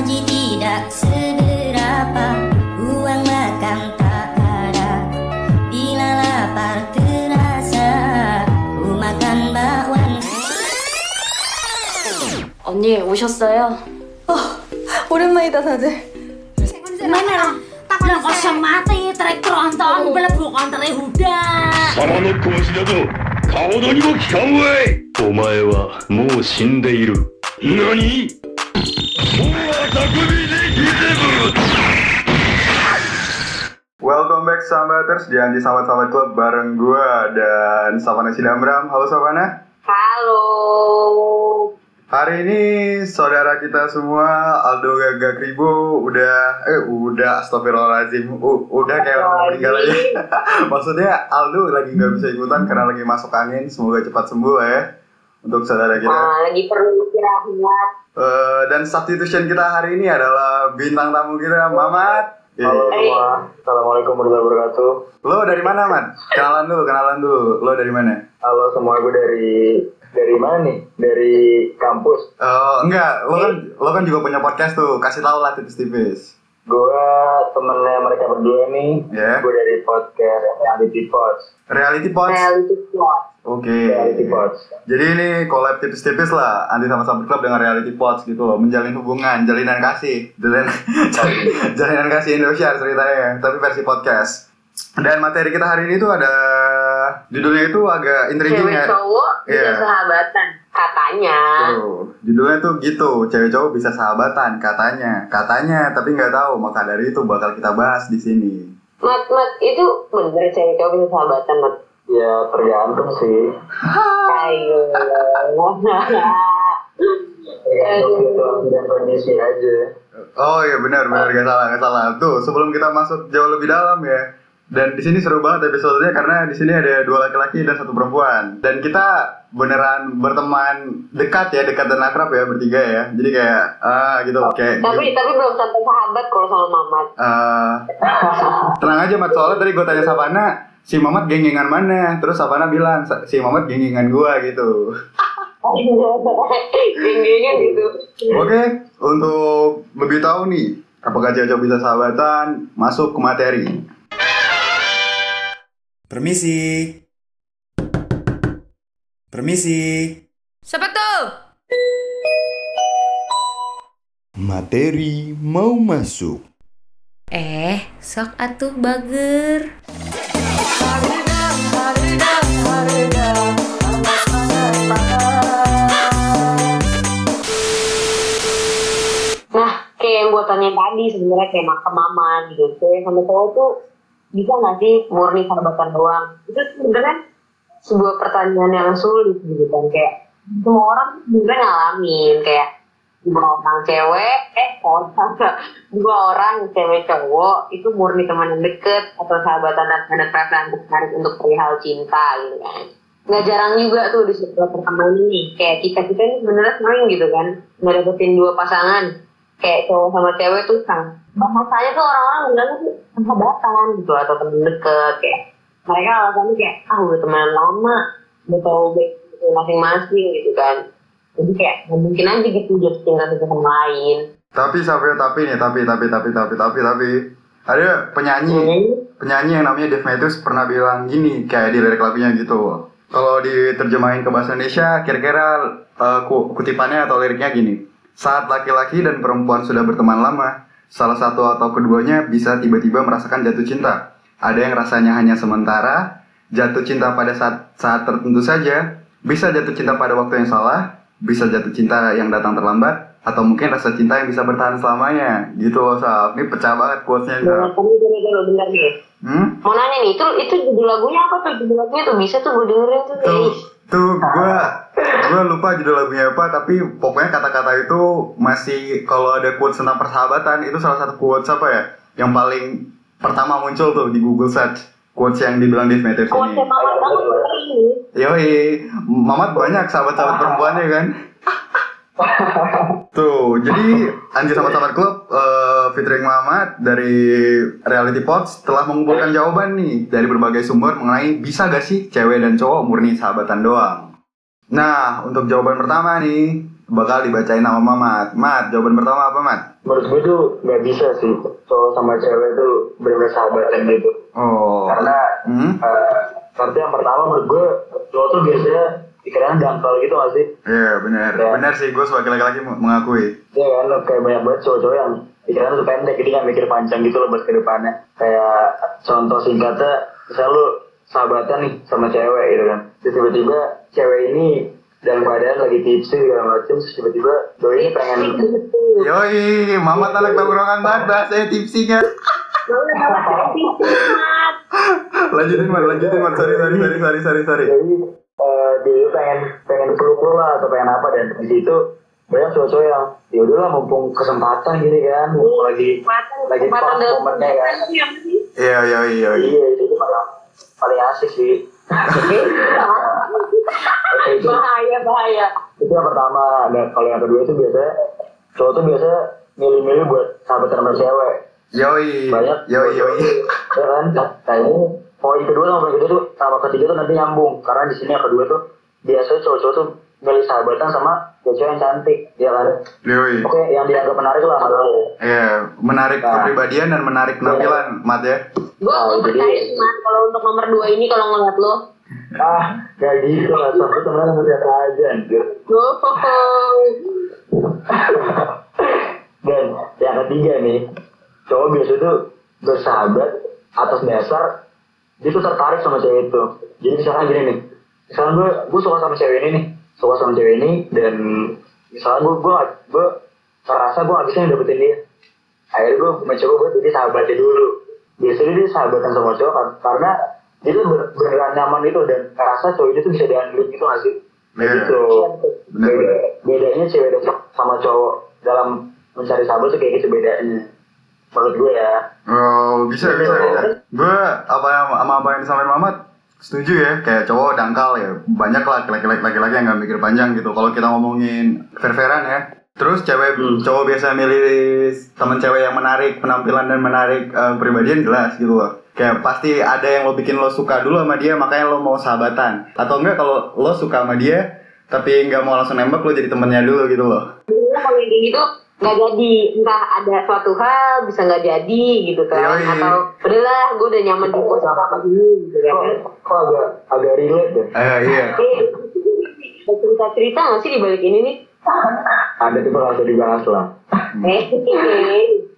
gaji tidak seberapa Uang makan tak ada Bila lapar terasa Ku makan bakwan 언니 오셨어요? 오랜만이다 다들. Mana lah kosong mati trek tronton bela bukan tere huda 貴様の拳などかほどにも効かんわいお前はもう死んでいる何 Welcome back Sambaters di sahabat-sahabat klub Club bareng gue dan Savana Sidamram. Halo Savana. Halo. Hari ini saudara kita semua Aldo Gagak Ribu udah eh udah astagfirullahaladzim uh, udah kayak orang meninggal aja. Maksudnya Aldo lagi nggak bisa ikutan karena lagi masuk angin. Semoga cepat sembuh ya untuk saudara kita. Ah, lagi perlu istirahat. Eh, dan substitution kita hari ini adalah bintang tamu kita Mamat. Halo semua, Assalamualaikum warahmatullahi wabarakatuh. Lo dari mana, Mat? Kenalan dulu, kenalan dulu. Lo dari mana? Halo semua, gue dari dari mana nih? Dari kampus. Oh, enggak, lo kan lo kan juga punya podcast tuh. Kasih tahu lah tipis-tipis. Gue temennya mereka berdua nih. Ya. Gue dari podcast Reality Pods. Reality Pods. Reality plot. Oke. Reality Pods. Jadi ini collab tipis-tipis lah anti sama sahabat club dengan Reality Pods gitu loh, menjalin hubungan, jalinan kasih, jalinan jalinan kasih Indonesia ceritanya, tapi versi podcast. Dan materi kita hari ini tuh ada judulnya itu agak intriguing Cewek ya. cowok Iya. bisa sahabatan katanya. Tuh, judulnya tuh gitu, cewek cowok bisa sahabatan katanya, katanya, tapi nggak tahu. Maka dari itu bakal kita bahas di sini. Mat, mat, itu bener cewek cowok bisa sahabatan, mat. Ya tergantung sih. Ayo. Dan kondisi aja. Oh iya benar benar gak salah gak salah. Tuh sebelum kita masuk jauh lebih dalam ya. Dan di sini seru banget episodenya karena di sini ada dua laki-laki dan satu perempuan. Dan kita beneran berteman dekat ya, dekat dan akrab ya bertiga ya. Jadi kayak ah gitu kayak tapi tapi belum sampai sahabat kalau sama Mamat. eh, tenang aja Mat soalnya tadi gue tanya Savana si Mamat gengengan mana terus Savana bilang si Mamat gengengan gua gitu Geng-gengan gitu. Oke, untuk lebih tahu nih, apakah cewek bisa sahabatan, masuk ke materi. Permisi. Permisi. Siapa tuh? Materi mau masuk. Eh, sok atuh bager. Nah, kayak yang gue tanya tadi sebenarnya kayak mama gitu. Cewek sama cowok tuh bisa nggak sih murni sahabatan doang? Itu sebenarnya sebuah pertanyaan yang sulit gitu kan. Kayak semua orang sebenarnya ngalamin kayak dua orang cewek, eh orang dua orang cewek cowok itu murni teman yang deket atau sahabatan dan ada preferensi menarik untuk perihal cinta gitu kan. Nggak jarang juga tuh di sebuah pertemanan ini kayak kita kita ini sebenarnya sering gitu kan nggak dua pasangan kayak cowok sama cewek tuh kan bahasanya tuh orang-orang bilang tuh sahabatan gitu atau temen deket kayak mereka alasannya kayak ah udah temenan lama udah tau baik masing-masing gitu kan jadi kayak nggak mungkin aja gitu jatuh cinta satu sama lain Tapi sampai tapi nih, tapi tapi tapi tapi tapi tapi ada penyanyi penyanyi yang namanya Dave Matthews pernah bilang gini kayak di lirik lagunya gitu. Kalau diterjemahin ke bahasa Indonesia, kira-kira ku- kutipannya atau liriknya gini. Saat laki-laki dan perempuan sudah berteman lama, salah satu atau keduanya bisa tiba-tiba merasakan jatuh cinta. Ada yang rasanya hanya sementara, jatuh cinta pada saat saat tertentu saja, bisa jatuh cinta pada waktu yang salah, bisa jatuh cinta yang datang terlambat, atau mungkin rasa cinta yang bisa bertahan selamanya. Gitu loh, Sal. Ini pecah banget quotes-nya, Bener, tapi bener nih Hmm? mau nanya nih itu itu judul lagunya apa tuh judul lagunya tuh bisa tuh gue dengerin tuh tuh eh. tuh gue gue lupa judul lagunya apa tapi pokoknya kata-kata itu masih kalau ada quotes tentang persahabatan itu salah satu quotes apa ya yang paling pertama muncul tuh di Google search quotes yang dibilang Dave Matthews ini mamat banget ini. yoi Mamat banyak sahabat-sahabat perempuannya kan Tuh, jadi Anjir sama Sahabat Club eh, featuring Mamat dari Reality Pods telah mengumpulkan jawaban nih dari berbagai sumber mengenai bisa gak sih cewek dan cowok murni sahabatan doang. Nah, untuk jawaban pertama nih, bakal dibacain sama Mamat. Mat, jawaban pertama apa, Mat? menurut gue tuh nggak bisa sih cowok sama cewek tuh bener-bener sahabatan gitu Oh. karena Hmm? eh, karena yang pertama menurut gue cowok tuh biasanya pikirannya dangkal gitu gak sih Iya, benar. Ya. Benar sih, gue sebagai laki-laki mengakui. Iya kan, kayak banyak banget cowok-cowok yang pikirannya tuh pendek, jadi nggak mikir panjang gitu loh buat ke depannya. Kayak contoh singkatnya, misalnya lu sahabatan nih sama cewek gitu kan. Terus tiba-tiba cewek ini dalam keadaan lagi tipsy segala macem, terus tiba-tiba doi pengen Yoi, Mamat anak tongkrongan banget bahasanya tipsinya. lanjutin, Mat. Lanjutin, Mat. Sorry, sorry, sorry, sorry, sorry, sorry. jadi eh, dia pengen pengen peluk lu lah atau pengen apa dan di situ banyak cowok-cowok yang ya udahlah mumpung kesempatan gini kan mumpung lagi lagi pas kesempatan dalam momennya kan Iya, yoi, yoi. iya itu tuh malah paling asik sih Oke, itu, bahaya bahaya. Itu yang pertama. Dan kalau yang kedua itu biasanya cowok tuh biasa milih-milih buat sahabatan sama cewek. Yoi. banyak. Yoi, yoi. ya kan? Nah ini poin kedua sama poin kedua tuh sama ketiga tuh nanti nyambung. Karena di sini yang kedua tuh biasanya cowok-cowok tuh milih sahabatan sama cewek yang cantik ya kan? Yoi. oke yang dianggap menarik lah lo Iya, menarik Nah. kepribadian dan menarik penampilan, Mat ya. gue Oh, gue jadi- percaya mas kalau untuk nomor dua ini kalau ngeliat lo. Ah gak gitu lah sampai temenan sama siapa aja anjir. Dan yang ketiga nih cowok biasa tuh bersahabat atas dasar dia tuh tertarik sama cewek itu. Jadi misalkan gini nih misalkan gue gue suka sama cewek ini nih suka sama cewek ini dan misalnya gue gue gue merasa gue gak bisa dapetin dia. Akhirnya gue mencoba buat jadi sahabatnya dulu. Biasanya dia sahabatan sama cowok kan karena dia tuh ber- beneran nyaman itu dan ngerasa cowok itu tuh bisa diandelin gitu gak sih? Iya. gitu. Bener, Beda- bedanya cewek sama cowok dalam mencari sahabat tuh kayak gitu bedanya menurut gue ya. Oh, bisa, bisa, bisa. Gue apa yang sama apa yang disampaikan Mamat setuju ya kayak cowok dangkal ya. Banyak lah laki-laki laki-laki yang nggak mikir panjang gitu. Kalau kita ngomongin fair-fairan ya. Terus cewek Hmm. cowok biasa milih temen cewek yang menarik penampilan dan menarik eh, kepribadian jelas gitu loh. Kayak pasti ada yang lo bikin lo suka dulu sama dia makanya lo mau sahabatan. Atau enggak kalau lo suka sama dia tapi nggak mau langsung nembak lo jadi temennya dulu gitu loh. Kalau kayak gitu nggak jadi. Entah ada suatu hal bisa nggak jadi gitu kan. Yoi. atau udahlah gue udah nyaman di pos apa apa gini gitu kok, kan. Kok agak agak relate deh eh iya. Ada cerita cerita nggak sih di balik ini nih? Ada tuh kalau usah dibahas lah. Eh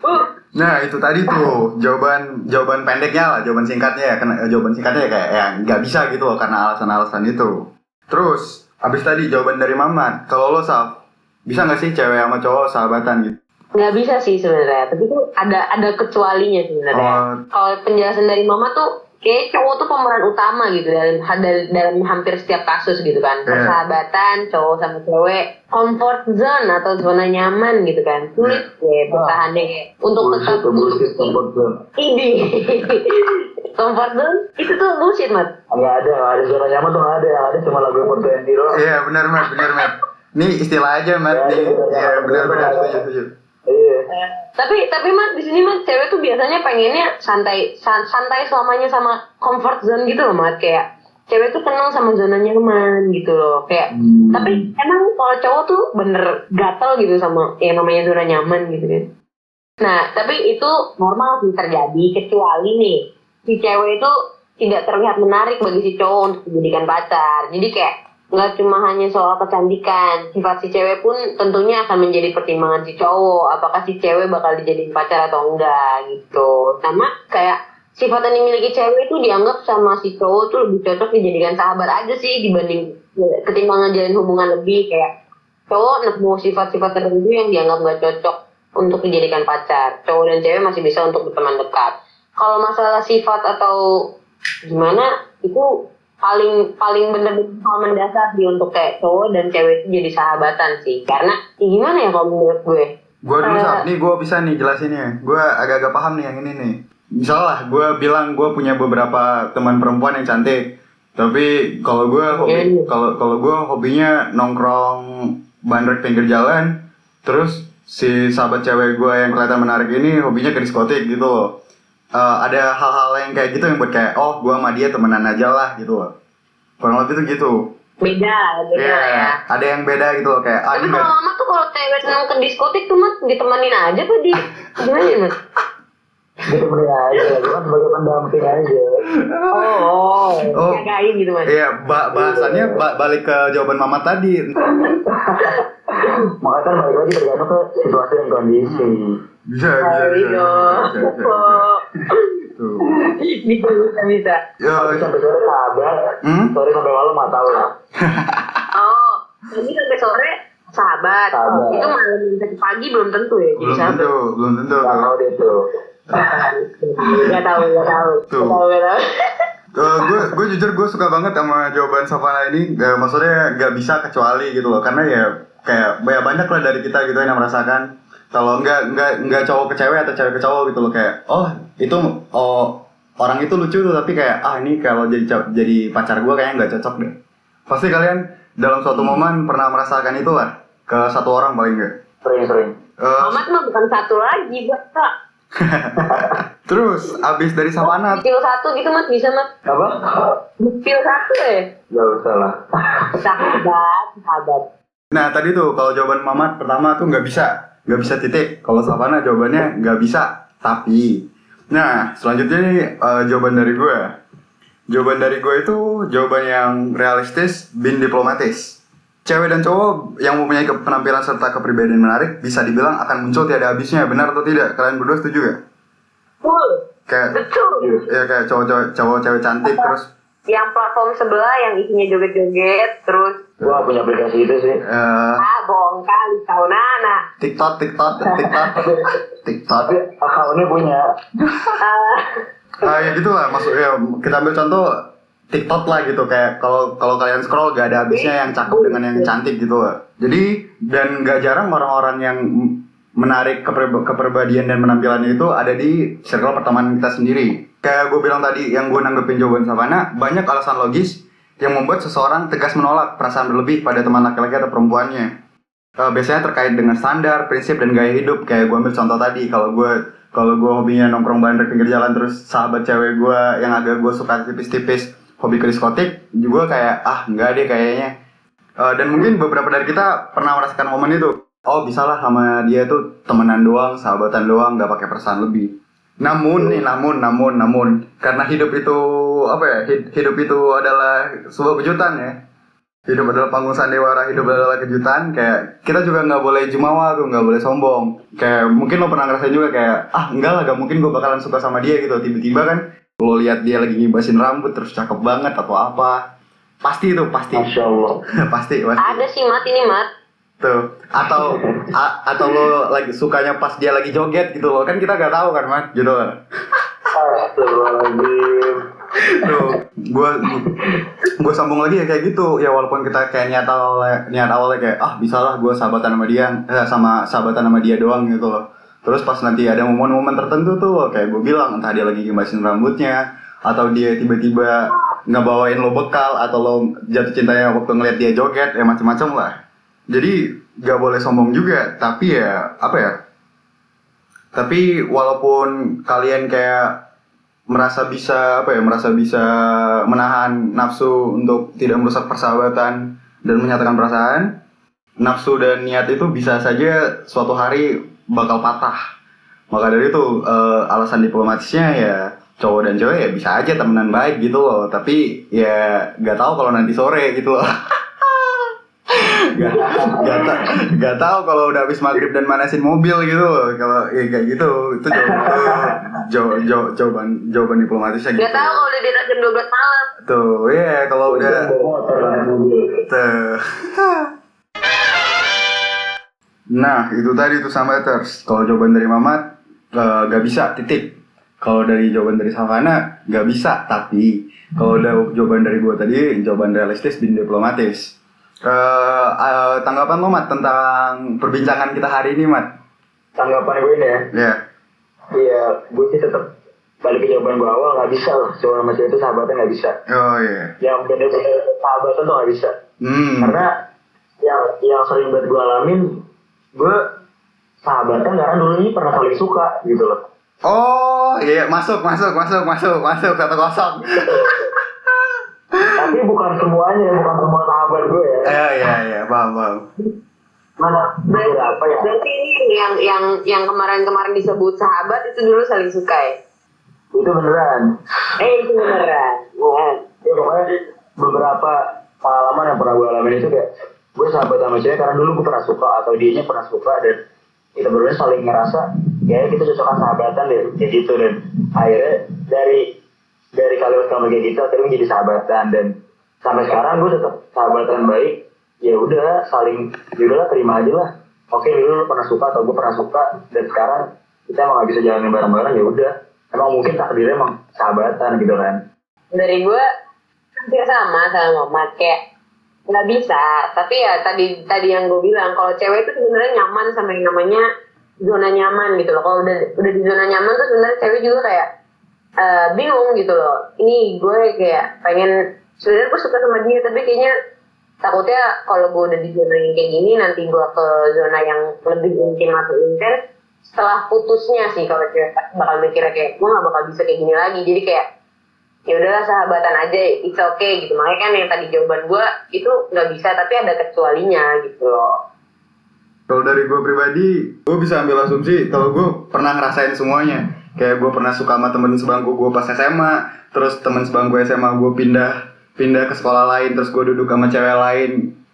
uh, Nah itu tadi tuh jawaban jawaban pendeknya lah, jawaban singkatnya ya, karena eh, jawaban singkatnya ya kayak ya nggak bisa gitu loh karena alasan-alasan itu. Terus abis tadi jawaban dari Mamat, kalau lo Saf, bisa nggak sih cewek sama cowok sahabatan gitu? nggak bisa sih sebenarnya tapi tuh ada ada kecualinya sebenarnya. Oh. kalau penjelasan dari mama tuh kayak cowok tuh pemeran utama gitu dalam dalam, dalam hampir setiap kasus gitu kan. Iya. persahabatan cowok sama cewek comfort zone atau zona nyaman gitu kan. Sulit ya bertahannya. Untuk bullshit tetap bullshit comfort zone. Ini. Comfort zone itu tuh bullshit mat. Nggak ada nggak ada zona nyaman tuh nggak ada. Yang ada cuma lagu foto yang di doang. Iya benar Mat, benar Mat. Ini istilah aja Mat, Ya, nih. iya, iya, Iya benar benar iya. setuju setuju. iya tapi tapi mat di sini mat cewek tuh biasanya pengennya santai san- santai selamanya sama comfort zone gitu loh mat kayak cewek tuh senang sama zona nyaman gitu loh kayak Hmm. tapi emang kalau cowok tuh bener gatel gitu sama yang namanya zona nyaman gitu kan nah tapi itu normal sih terjadi kecuali nih si cewek itu tidak terlihat menarik bagi si cowok untuk dijadikan pacar jadi kayak nggak cuma hanya soal kecantikan. Sifat si cewek pun tentunya akan menjadi pertimbangan si cowok. Apakah si cewek bakal dijadiin pacar atau enggak gitu. Sama kayak sifat yang dimiliki cewek itu dianggap sama si cowok tuh lebih cocok dijadikan sahabat aja sih dibanding ketimbang ngejalin hubungan lebih. Kayak cowok nemu sifat-sifat tertentu yang dianggap nggak cocok untuk dijadikan pacar. Cowok dan cewek masih bisa untuk berteman dekat. Kalau masalah sifat atau gimana itu paling paling bener-bener hal mendasar sih untuk kayak cowok dan cewek itu jadi sahabatan sih karena ya gimana ya kalau menurut gue Gue dulu. Saf, nih gue bisa nih jelasinnya. Gue agak-agak paham nih yang ini nih. Misalnya gue bilang gue punya beberapa teman perempuan yang cantik, tapi kalau gue hobi Iya. kalau kalau gue hobinya nongkrong bandrek pinggir jalan, terus si sahabat cewek gue yang kelihatan menarik ini hobinya ke diskotik gitu loh. Eh, ada hal-hal yang kayak gitu yang buat kayak oh gue sama dia temenan aja lah gitu loh. Kurang lebih tuh gitu. beda beda lah ya ada yang beda gitu loh kayak ah tapi kalau mama tuh kalau cewek seneng ke diskotik tuh mat ditemenin aja tuh di gimana ya mat Gitu aja, kan sebagai pendamping aja. oh, Oh. jagain gitu mas Iya, ba- bahasannya ba- balik ke jawaban mama tadi. Makanya kan balik lagi tergantung ke situasi dan kondisi. Bisa, bisa, bisa, bisa, bisa, bisa. Tuh. bisa bisa bisa Ya, Tapi sampai sore sahabat, Hmm? sore sampai malam nggak tahu lah. oh ini sampai sore sahabat, Sahabat. itu malam sampai pagi belum tentu ya jadi belum sahabat tentu, belum tentu. Nggak tahu deh tuh. Gak tahu, gak tahu. Tuh. Gak tahu, gak tahu. gue gue jujur gue suka banget sama jawaban Savana ini Gak- maksudnya gak bisa kecuali gitu loh karena ya kayak ya banyak lah dari kita gitu yang merasakan kalau nggak nggak nggak cowok ke cewek atau cewek ke cowok gitu loh kayak oh itu oh orang itu lucu tuh tapi kayak ah ini kalau jadi jadi pacar gue kayaknya nggak cocok deh pasti kalian dalam suatu momen pernah merasakan itu lah ke satu orang paling nggak Sering-sering. Eh, Mamat mah bukan satu lagi, buat kak. terus abis dari Savana Pil satu gitu mas, bisa mas. Apa? Pil satu ya. Gak usah lah. Sahabat, sahabat. Nah tadi tuh kalau jawaban Mamat pertama tuh nggak bisa, nggak bisa titik. Kalau Savana jawabannya nggak bisa, tapi. Nah selanjutnya nih eh, jawaban dari gue. Jawaban dari gue itu jawaban yang realistis, bin diplomatis. Cewek dan cowok yang mempunyai penampilan serta kepribadian menarik bisa dibilang akan muncul tiada habisnya, benar atau tidak? Kalian berdua setuju gak? Full, Kayak betul. ya kayak cowok-cowok cowok-cewek cantik terus Yang platform sebelah yang isinya joget-joget, terus Gue gak punya aplikasi itu sih. eh ah bohong kali kau nana. TikTok, TikTok, TikTok, TikTok. Akunnya punya. Ah, Ah ya gitu lah maksudnya kita ambil contoh TikTok lah gitu kayak kalau kalau kalian scroll gak ada habisnya yang cakep dengan yang cantik gitu lah. Jadi dan gak jarang orang-orang yang menarik keper- kepribadian dan penampilannya itu ada di circle pertemanan kita sendiri. Kayak gue bilang tadi yang gue nanggepin jawaban Savana banyak alasan logis yang membuat seseorang tegas menolak perasaan berlebih pada teman laki-laki atau perempuannya. Eh, biasanya terkait dengan standar, prinsip dan gaya hidup. Kayak gue ambil contoh tadi, kalau gue kalau gue hobinya nongkrong di pinggir jalan terus sahabat cewek gue yang agak gue suka tipis-tipis hobi ke diskotik, juga kayak ah enggak deh kayaknya. Eh, dan mungkin beberapa dari kita pernah merasakan momen itu. Oh bisalah sama dia tuh temenan doang, sahabatan doang, nggak pakai perasaan lebih. Namun nih, namun, namun, namun, karena hidup itu apa ya? hid- Hidup itu adalah sebuah kejutan ya. Hidup adalah panggung sandiwara hidup adalah kejutan. Kayak kita juga nggak boleh jumawa tuh nggak boleh sombong. Kayak mungkin lo pernah ngerasain juga kayak ah enggak lah gak mungkin gue bakalan suka sama dia gitu. Tiba-tiba kan lo lihat dia lagi ngibasin rambut terus cakep banget atau apa. Pasti itu pasti. Masya Allah. pasti pasti. Ada sih mat ini mat. Tuh atau a- atau lo lagi sukanya pas dia lagi joget gitu loh. Kan kita nggak tahu kan mat gitu kan? Tuh gue gue sambung lagi ya kayak gitu. Ya walaupun kita kayak niat awalnya niat awalnya kayak ah bisa lah gue sahabatan sama dia eh, sama sahabatan sama dia doang gitu loh. Terus pas nanti ada momen-momen tertentu tuh kayak gue bilang entah dia lagi gimasin rambutnya atau dia tiba-tiba ngebawain lo bekal atau lo jatuh cintanya waktu ngeliat dia joget ya macam-macam lah jadi gak boleh sombong juga tapi ya apa ya? Tapi walaupun kalian kayak merasa bisa apa ya merasa bisa menahan nafsu untuk tidak merusak persahabatan dan menyatakan perasaan nafsu dan niat itu bisa saja suatu hari bakal patah. Maka dari itu eh, alasan diplomatisnya ya cowok dan cewek ya bisa aja temenan baik gitu loh. Tapi ya nggak tahu kalau nanti sore gitu loh Gak, gak, ta- gak tahu kalau udah habis maghrib dan manasin mobil gitu. Kalau ya kayak gitu itu jawaban jawaban jawaban jawaban, jawaban diplomatisnya gitu. Gak tahu kalau udah di jam 12 malam. tuh ya kalau udah Bawa motor lah mobil. tuh. Nah itu tadi tuh sama haters kalau jawaban dari Mamat eh, gak bisa titik kalau dari jawaban dari Savana gak bisa tapi kalau ada jawaban dari gua tadi jawaban realistis dan diplomatis Eh, eh, tanggapan lo Mat tentang perbincangan kita hari ini Mat Tanggapan gue ini ya. ya Iya, gue sih tetap balik ke jawaban gue awal nggak bisa lah. Sama cewek itu sahabatnya nggak bisa. oh iya Yang bener-bener sahabatan tuh nggak bisa. hmm Karena yang yang sering banget gue alamin, gue sahabatan karena dulu ini pernah saling suka gitu loh. Oh iya masuk masuk masuk masuk masuk satu kosong. Tapi bukan semuanya, bukan semua sahabat gue ya. Iya iya iya paham paham. Mana berapa ya? Berarti ini yang yang yang kemarin-kemarin disebut sahabat itu dulu saling suka ya? Itu beneran. Eh itu beneran. Nah, Ya pokoknya beberapa pengalaman yang pernah gue alamin itu kayak gue sahabat sama cewek karena dulu gue pernah suka atau dianya pernah suka dan kita berdua saling ngerasa kayak kita cocokan sahabatan deh kayak gitu dan akhirnya dari dari kalimat kalimat kayak gitu akhirnya menjadi sahabatan. Dan sampai sekarang gue tetap sahabatan baik. Ya udah saling ya udahlah terima aja lah. Oke dulu lu pernah suka atau gue pernah suka. Dan sekarang kita emang gak bisa jalanin bareng-bareng ya udah. Emang mungkin takdirnya emang sahabatan gitu kan. Dari gue hampir sama sama Mamat kayak nggak bisa. Tapi ya tadi tadi yang gue bilang kalau cewek itu sebenarnya nyaman sama yang namanya zona nyaman gitu loh. Kalau udah udah di zona nyaman tuh sebenarnya cewek juga kayak eh, bingung gitu loh. Ini gue kayak pengen sebenarnya gue suka sama dia tapi kayaknya takutnya kalau gue udah di zona yang kayak gini nanti gue ke zona yang lebih intim atau intens. Setelah putusnya sih kalau cewek bakal mikirnya kayak gue gak bakal bisa kayak gini lagi. Jadi kayak ya udahlah sahabatan aja it's okay gitu. Makanya kan yang tadi jawaban gue itu nggak bisa tapi ada kecualinya gitu loh. Kalau dari gue pribadi, gue bisa ambil asumsi kalau gue pernah ngerasain semuanya. Kayak gue pernah suka sama temen sebangku gue pas SMA, terus temen sebangku SMA gue pindah pindah ke sekolah lain, terus gue duduk sama cewek lain,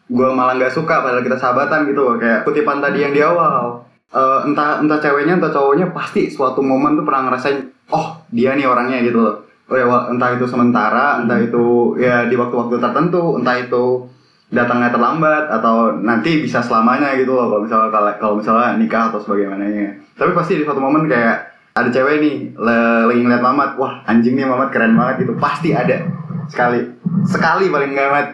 gue malah nggak suka padahal kita sahabatan gitu loh. Kayak kutipan tadi yang di awal, Eh, entah entah ceweknya entah cowoknya pasti suatu momen tuh pernah ngerasain, oh dia nih orangnya gitu loh. Oh ya, entah itu sementara, entah itu ya di waktu-waktu tertentu, entah itu datangnya terlambat atau nanti bisa selamanya gitu loh kalau misalnya kalau misalnya nikah atau sebagaimananya. Tapi pasti di suatu momen kayak ada cewek nih le- lagi ngeliat Mamat. Wah anjing nih Mamat keren banget gitu. Pasti ada. Sekali. Sekali paling nggak Mat.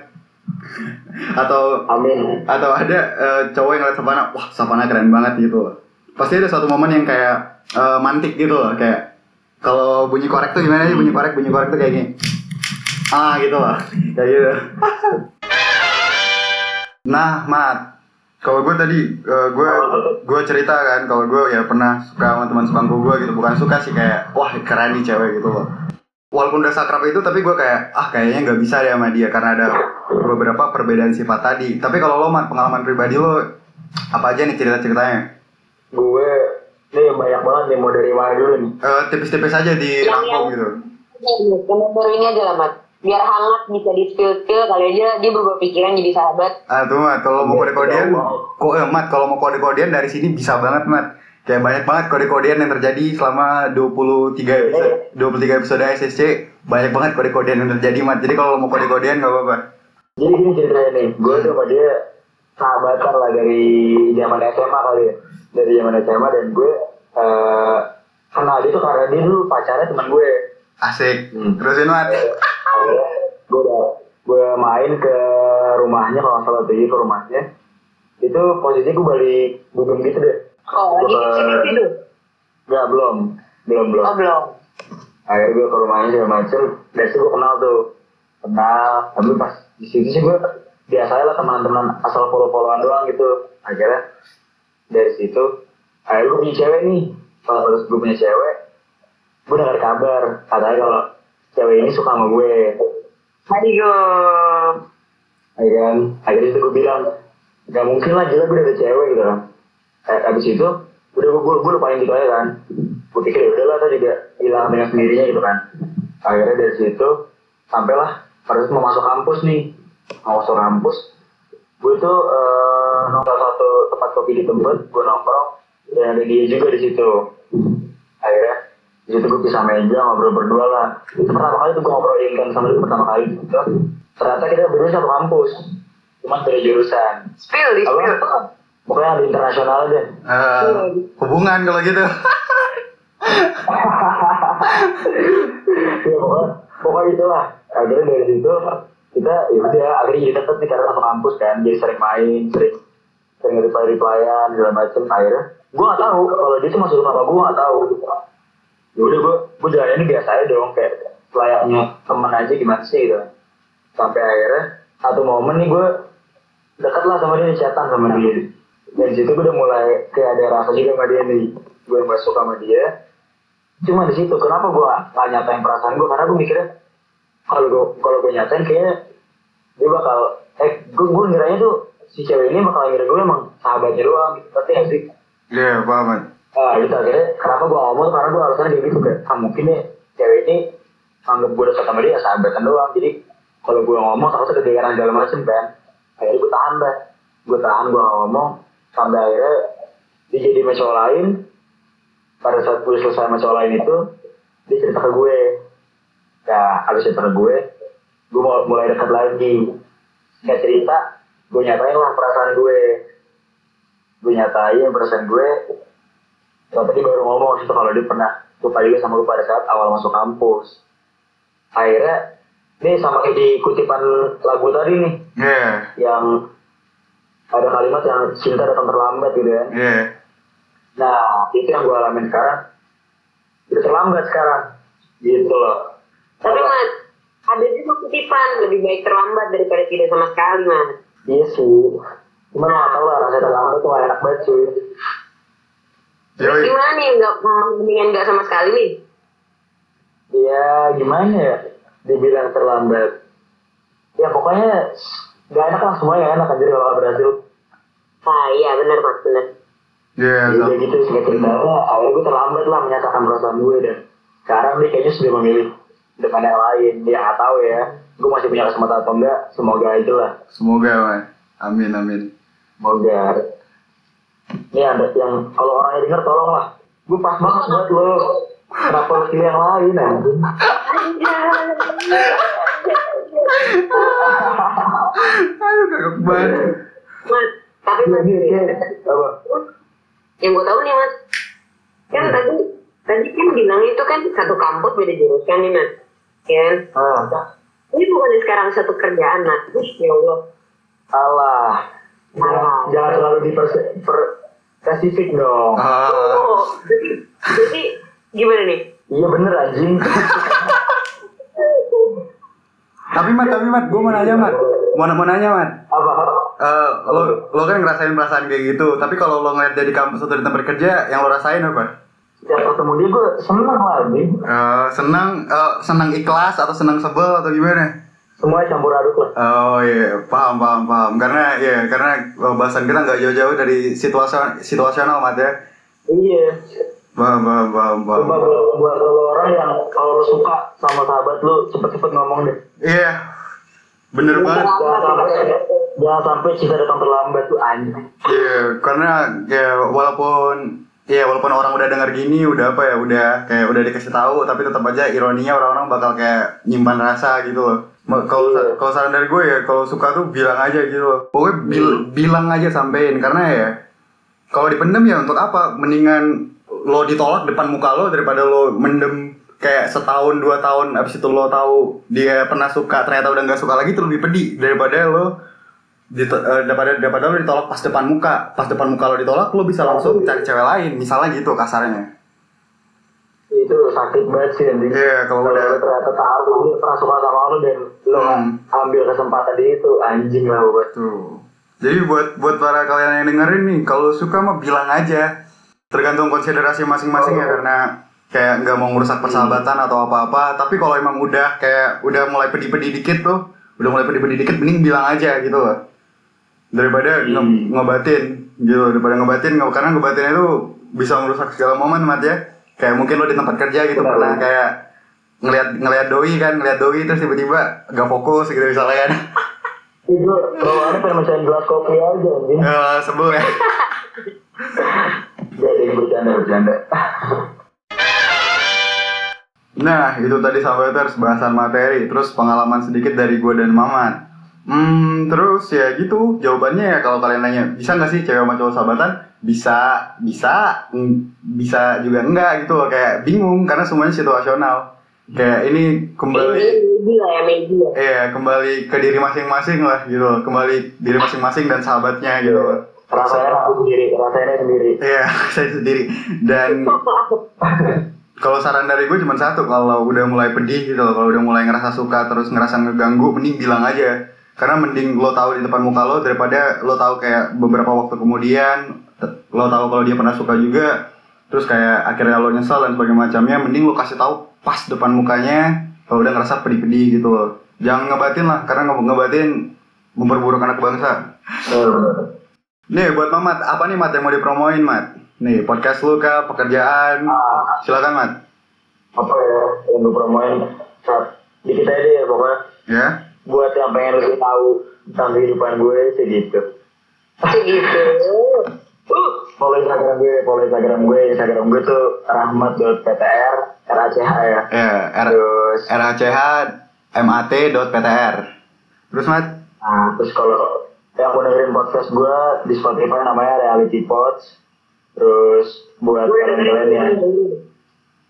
Atau amin. atau ada eh, cowok yang ngeliat Savana. Wah Savana keren banget gitu loh. Pasti ada suatu momen yang kayak eh, mantik gitu loh. Kayak kalau bunyi korek tuh gimana sih? Bunyi korek bunyi korek tuh kayak gini. Ah gitu loh. Kayak gitu. Nah mat kalau gue tadi eh, gue gue cerita kan kalau gue ya pernah suka sama teman sebangku gue gitu. Bukan suka sih kayak wah keren nih cewek gitu loh. Walaupun udah sakrap itu tapi gue kayak ah kayaknya nggak bisa deh sama dia karena ada beberapa perbedaan sifat tadi. Tapi kalau lo mat pengalaman pribadi lo apa aja nih cerita ceritanya gue nih banyak banget nih mau dari mana dulu nih? Eh, tipis-tipis aja di Yang- rangkum gitu. Yang baru ini aja lah mat biar hangat bisa di spill spill kali aja dia berubah pikiran jadi sahabat. Ah tuh mat. Kalau mau kode-kodean kok eh, mat kalau mau kode-kodean dari sini bisa banget mat. Kayak banyak banget kode-kodean yang terjadi selama 23 episode 23 episode SSC banyak banget kode-kodean yang terjadi mat. Jadi kalau mau kode-kodean gak apa-apa. Jadi gini ceritanya nih. Gue tuh sama dia sahabatan lah dari zaman SMA kali ya. Dari zaman SMA dan gue eh kenal dia tuh karena dia dulu pacarnya teman gue. Asik. Hmm. terusin mat gue udah gue main ke rumahnya kalau salah tuh ke rumahnya. Itu posisi gue balik bugem gitu deh. Oh lagi di sini belum. Belum belum. Oh belum. Akhirnya gue ke rumahnya segala macem. Dari situ gue kenal tuh. Kenal. Tapi pas di situ sih gue biasa lah teman-teman asal follow-followan doang gitu. Akhirnya dari situ akhirnya gue punya cewek nih. Kalau terus gue punya cewek gue dengar kabar. Katanya kalau cewek ini suka sama gue. Aduh ya kan akhirnya itu gue bilang gak mungkin lah gila gue ada cewek gitu kan. Eh, abis itu udah gue, gue, gue lupain gitu aja kan. Gue pikir ya udahlah tuh juga hilang dengan sendirinya gitu kan. Akhirnya dari situ sampailah pada saat mau masuk kampus nih. Mau masuk kampus gue tuh eh, nongkrong satu tempat kopi di tempat gue nongkrong dan ada dia juga di situ. Akhirnya di situ gue bisa meja ngobrol berdua lah. Itu pertama kali tuh gue ngobrol intens sama dia pertama kali gitu. Ternyata kita berdua satu kampus cuma beda jurusan. Spill di spill. Pokoknya ada internasional deh Eh, hubungan kalau gitu. Ya pokoknya pokoknya itulah. Akhirnya dari situ kita ya udah akhirnya jadi deket nih karena satu kampus kan jadi sering main sering sering reply replyan segala macem. Akhirnya gue gak tahu kalau dia tuh masuk rumah gue gak tahu ya udah gue gue jalannya ini biasa aja dong kayak layaknya teman aja gimana sih gitu. Sampai akhirnya satu momen nih gue deket lah sama dia chatan sama dia. Dari situ gue udah mulai kayak ada rasa juga sama dia nih. Gue mulai suka sama dia. Cuma di situ kenapa gue gak nyatain perasaan gue karena gue mikirnya kalau gue kalau gue nyatain kayaknya dia bakal eh gue gue ngiranya tuh si cewek ini bakal ngira gue emang sahabatnya doang gitu. Tapi sih? Iya, paham Mat. Ah gitu akhirnya kenapa gue ngomong? Karena gue alasannya kayak gitu kayak ah mungkin nih cewek ini anggap gue dekat sama dia sahabatan doang. Jadi kalau gue ngomong takutnya kedengaran segala macem kan. Akhirnya gue tahan dah gue tahan gue ngomong. Sampai akhirnya dia jadi cowok lain. Pada saat gue selesai sama cowok lain itu dia cerita ke gue. Ya abis cerita ke gue gue mulai dekat lagi. Kayak cerita gue nyatain lah perasaan gue. Gue nyatain perasaan gue tapi dia baru ngomong situ kalau dia pernah suka juga sama gue pada saat awal masuk kampus. Akhirnya ini sama kayak di kutipan lagu tadi nih. Iya, yang ada kalimat yang cinta datang terlambat gitu ya iya. nah itu yang gue alamin sekarang. Udah terlambat sekarang. Gitu loh. Tapi mas, ada juga kutipan lebih baik terlambat daripada tidak sama sekali mas. iya sih. Cuman nggak tahu lah rasa terlambat tuh gak enak banget cuy Terus Yoi. gimana nih nggak mendingan nggak sama sekali nih? ya gimana ya dibilang terlambat ya pokoknya gak enak lah semuanya gak enak anjir kalau nggak berhasil Ah iya benar mas benar. Iya, Jadi sama. udah gitu singkat ceritanya akhirnya gue terlambat lah menyatakan perasaan gue dan sekarang dia kayaknya sudah memilih depan yang lain dia nggak tahu ya gue masih punya kesempatan atau enggak semoga aja lah Semoga, Mat. Amin, amin. semoga ini ada yang kalau orangnya denger tolong lah gue pas banget buat lo kenapa lo pilih yang lain anjing. Aduh, kagak banget. Mas, tapi mas, Iya, iya, iya. apa? yang gue tahu nih mas, kan tadi tadi kan bilang itu kan satu kampus beda jurusan nih mas, kan? ah. Ini bukannya sekarang satu kerjaan mas, ya Allah. Salah. jangan, jangan terlalu diper per spesifik dong Ah, Oh, jadi, jadi gimana nih? iya bener anjing tapi Mat, tapi Mat, gue mau nanya Mat. Mau, mau nanya Mat. apa Eh, lo, lo kan ngerasain perasaan kayak gitu. Tapi kalau lo ngeliat dari kampus atau di tempat kerja, yang lo rasain apa? setiap ketemu dia gue seneng lah anjing Eh, senang, eh, senang ikhlas atau senang sebel atau gimana? Semuanya campur aduk lah Oh iya, paham, paham, paham. Karena ya, karena bahasan kita nggak jauh-jauh dari situasi situasional, Mat ya. iya Paham, paham, paham, paham. Coba buat, buat lo orang yang kalau lo suka sama sahabat lo cepet-cepet ngomong deh. Iya, bener banget. Jangan sampai jangan sampai cinta datang terlambat tuh anjing. Iya, karena ya walaupun ya walaupun orang udah dengar gini, udah apa ya, udah kayak udah dikasih tahu, tapi tetap aja ironinya orang-orang bakal kayak nyimpan rasa gitu loh. Ma- Kalau kalau saran dari gue ya, kalau suka tuh bilang aja gitu loh. Pokoknya bil- bilang aja sampein karena ya kalau dipendem ya untuk apa? Mendingan lo ditolak depan muka lo daripada lo mendem kayak setahun dua tahun abis itu lo tahu dia pernah suka ternyata udah nggak suka lagi itu lebih pedih daripada lo Dito- eh, daripada daripada lo ditolak pas depan muka pas depan muka lo ditolak lo bisa langsung cari cewek lain misalnya gitu kasarnya Sakit banget sih anjing. Iya, kalau Kalau udah- ternyata tahu dia pernah suka sama lo dan lo Hmm. ambil kesempatan di itu anjing lah buat. tuh jadi buat buat para kalian yang dengerin nih kalau suka mah bilang aja tergantung konsiderasi masing-masing ya karena kayak nggak mau ngerusak persahabatan atau apa-apa tapi kalau emang udah kayak udah mulai pedih-pedih dikit tuh udah mulai pedih-pedih dikit mending bilang aja gitu loh daripada nge- Hmm. ngebatin gitu daripada ngebatin nge- karena ngebatin itu bisa merusak segala momen mat ya kayak mungkin lo di tempat kerja gitu Benar. pernah kayak ngelihat ngelihat doi kan ngelihat doi terus tiba-tiba gak fokus gitu misalnya kan Itu ada pengen mecahin gelas kopi aja anjing. Eh, sebel ya Jadi bercanda bercanda. Nah, itu tadi sahabaters bahasan materi, terus pengalaman sedikit dari gue dan Maman. Hmm, terus ya gitu, jawabannya ya kalau kalian nanya, bisa nggak sih cewek sama cowok sahabatan? Bisa, bisa, mm, bisa juga enggak gitu loh, kayak bingung karena semuanya situasional. Kayak ini kembali, ya, ya. iya kembali ke diri masing-masing lah gitu loh, kembali diri masing-masing dan sahabatnya gitu loh. Rasanya aku sendiri, rasanya sendiri. Iya, saya sendiri. Dan kalau saran dari gue cuma satu, kalau udah mulai pedih gitu loh, kalau udah mulai ngerasa suka terus ngerasa ngeganggu, mending bilang aja. Karena mending lo tahu di depan muka lo daripada lo tahu kayak beberapa waktu kemudian lo tahu kalau dia pernah suka juga, terus kayak akhirnya lo nyesel dan sebagainya macamnya, mending lo kasih tahu pas depan mukanya kalau udah ngerasa pedih-pedih gitu loh. Jangan ngebatin lah, karena nge- ngebatin memperburuk anak bangsa. Nih buat Mamat, apa nih Mat yang mau dipromoin Mat? Nih podcast lu kah, pekerjaan? Ah, Silakan Mat. apa ya yang gue promoin saat dikit aja deh pokoknya Ya. Buat yang pengen lebih tahu tentang kehidupan gue sih gitu Segitu. Uh, follow instagram gue follow instagram gue instagram gue tuh rahmat.ptr rach ya Ya, R terus RHCH mat.ptr. Terus Mat? nah terus kalau yang mau dengerin podcast gue di Spotify namanya Reality Pods terus buat kalian-kalian ya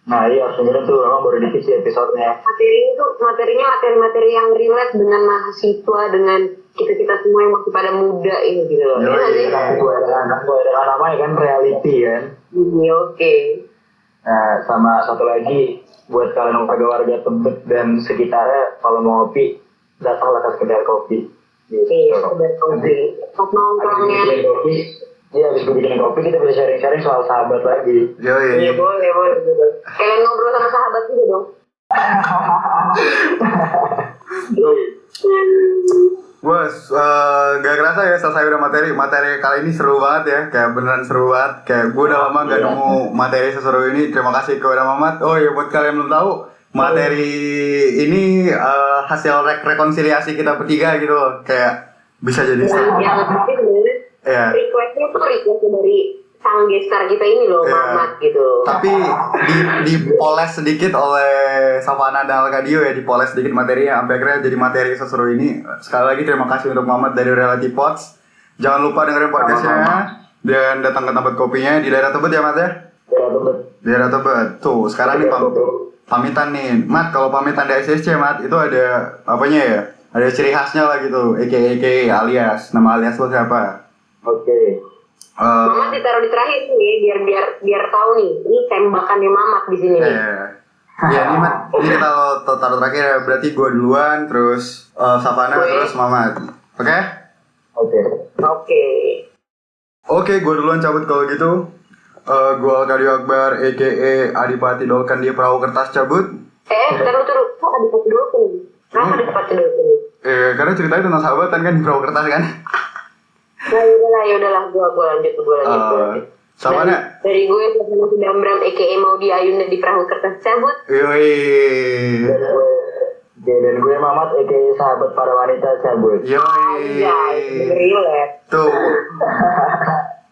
nah iya dengerin tuh emang baru dikit sih episodenya materi itu materinya materi-materi yang relate dengan mahasiswa dengan kita kita semua yang masih pada muda ini gitu loh. Yoi. Ya nggak sih? kan sesuai dengan sesuai dengan namanya kan reality kan Iya oke. Nah, sama satu lagi buat kalian warga-warga Tebet dan sekitarnya kalau mau ngopi datanglah ke kedai kopi. Gitu. Oke, sekedar kopi. Nongkrongnya. Iya habis gue bikin kopi kita bisa sharing-sharing soal sahabat lagi. Iya Yoi. boleh boleh. boleh. Kalian ngobrol sama sahabat juga dong. Gue uh, gak kerasa ya selesai udah materi Materi kali ini seru banget ya Kayak beneran seru banget Kayak gue udah lama gak Iya. nemu materi seseru ini Terima kasih kepada Mamat Oh ya buat kalian belum tahu Materi ini uh, hasil rek rekonsiliasi kita bertiga gitu loh Kayak bisa jadi seru Iya. Requestnya tuh requestnya dari sang gestar kita ini loh, Iya. Mamat gitu. Tapi di, dipoles sedikit oleh Savana dan Alkadio ya Dipoles sedikit materinya Sampai akhirnya jadi materi seseru ini. Sekali lagi terima kasih untuk Mamat dari Reality Pods. Jangan lupa dengerin podcastnya Dan datang ke tempat kopinya di daerah Tebet ya Mat ya? Ya, Tebet. Daerah Tebet. Tuh sekarang nih pam pamitan nih. Mat kalau pamitan di SSC Mat Itu ada apanya ya? Ada ciri khasnya lah gitu. AKA alias. Nama alias lo siapa Oke. Eh, Mamat ditaruh di terakhir nih ya, biar biar biar tahu nih. Ini tembakannya Mamat di sini nih. Eh, ya ini Mat, ini kita taruh, taruh terakhir. Berarti gue duluan, terus eh, Savana, Gue. terus Mamat. Oke? Oke. Oke. Oke, gue duluan cabut kalau gitu. Eh gue Alkadio Akbar, a.k.a. Adipati Dolkan di Perahu Kertas cabut. Eh, taruh taruh. Kok dulu tuh? Kenapa Hmm. dulu tuh? Eh, karena ceritanya tentang sahabatan kan di Perahu Kertas kan. Nah, yaudahlah, yaudahlah, gua gua lanjut, gua lanjut, Eh lanjut. Savana, Dari, dari gue sama si Bambram a.k.a. Maudi Ayunda di perahu kertas cabut. yoi. Dan gue, dan gue Mamat, aka sahabat para wanita cabut. Yoi. Ya, relate. Tuh.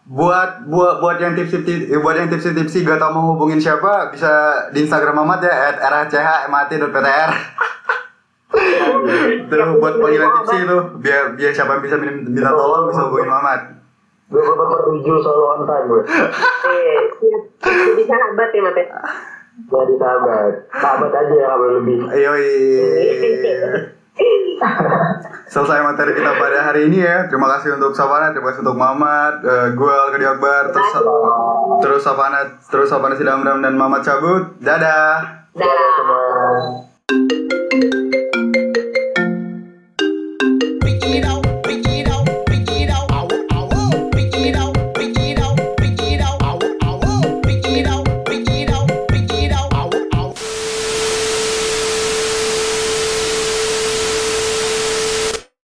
buat buat buat yang tips tips buat yang tips tipsi gak tau mau hubungin siapa bisa di Instagram Mamat ya at rhchmat.ptr Tuh buat panggilan tipsi itu biar biar siapa yang bisa minta, minta tolong bisa hubungin Mamat. Gue bapak pertujuh selalu on time gue. Eh, siap. Jadi sahabat ya, Mat. ya? Jadi sahabat. Sahabat aja ya, nggak boleh lebih. Yoi. Selesai materi kita pada hari ini ya. Terima kasih untuk Savana, terima kasih untuk Mamat, eh, gue Alkadi Akbar, terus terus Savana, terus Savana Sidamram dan Mamat cabut. Dadah. Dah. Semua.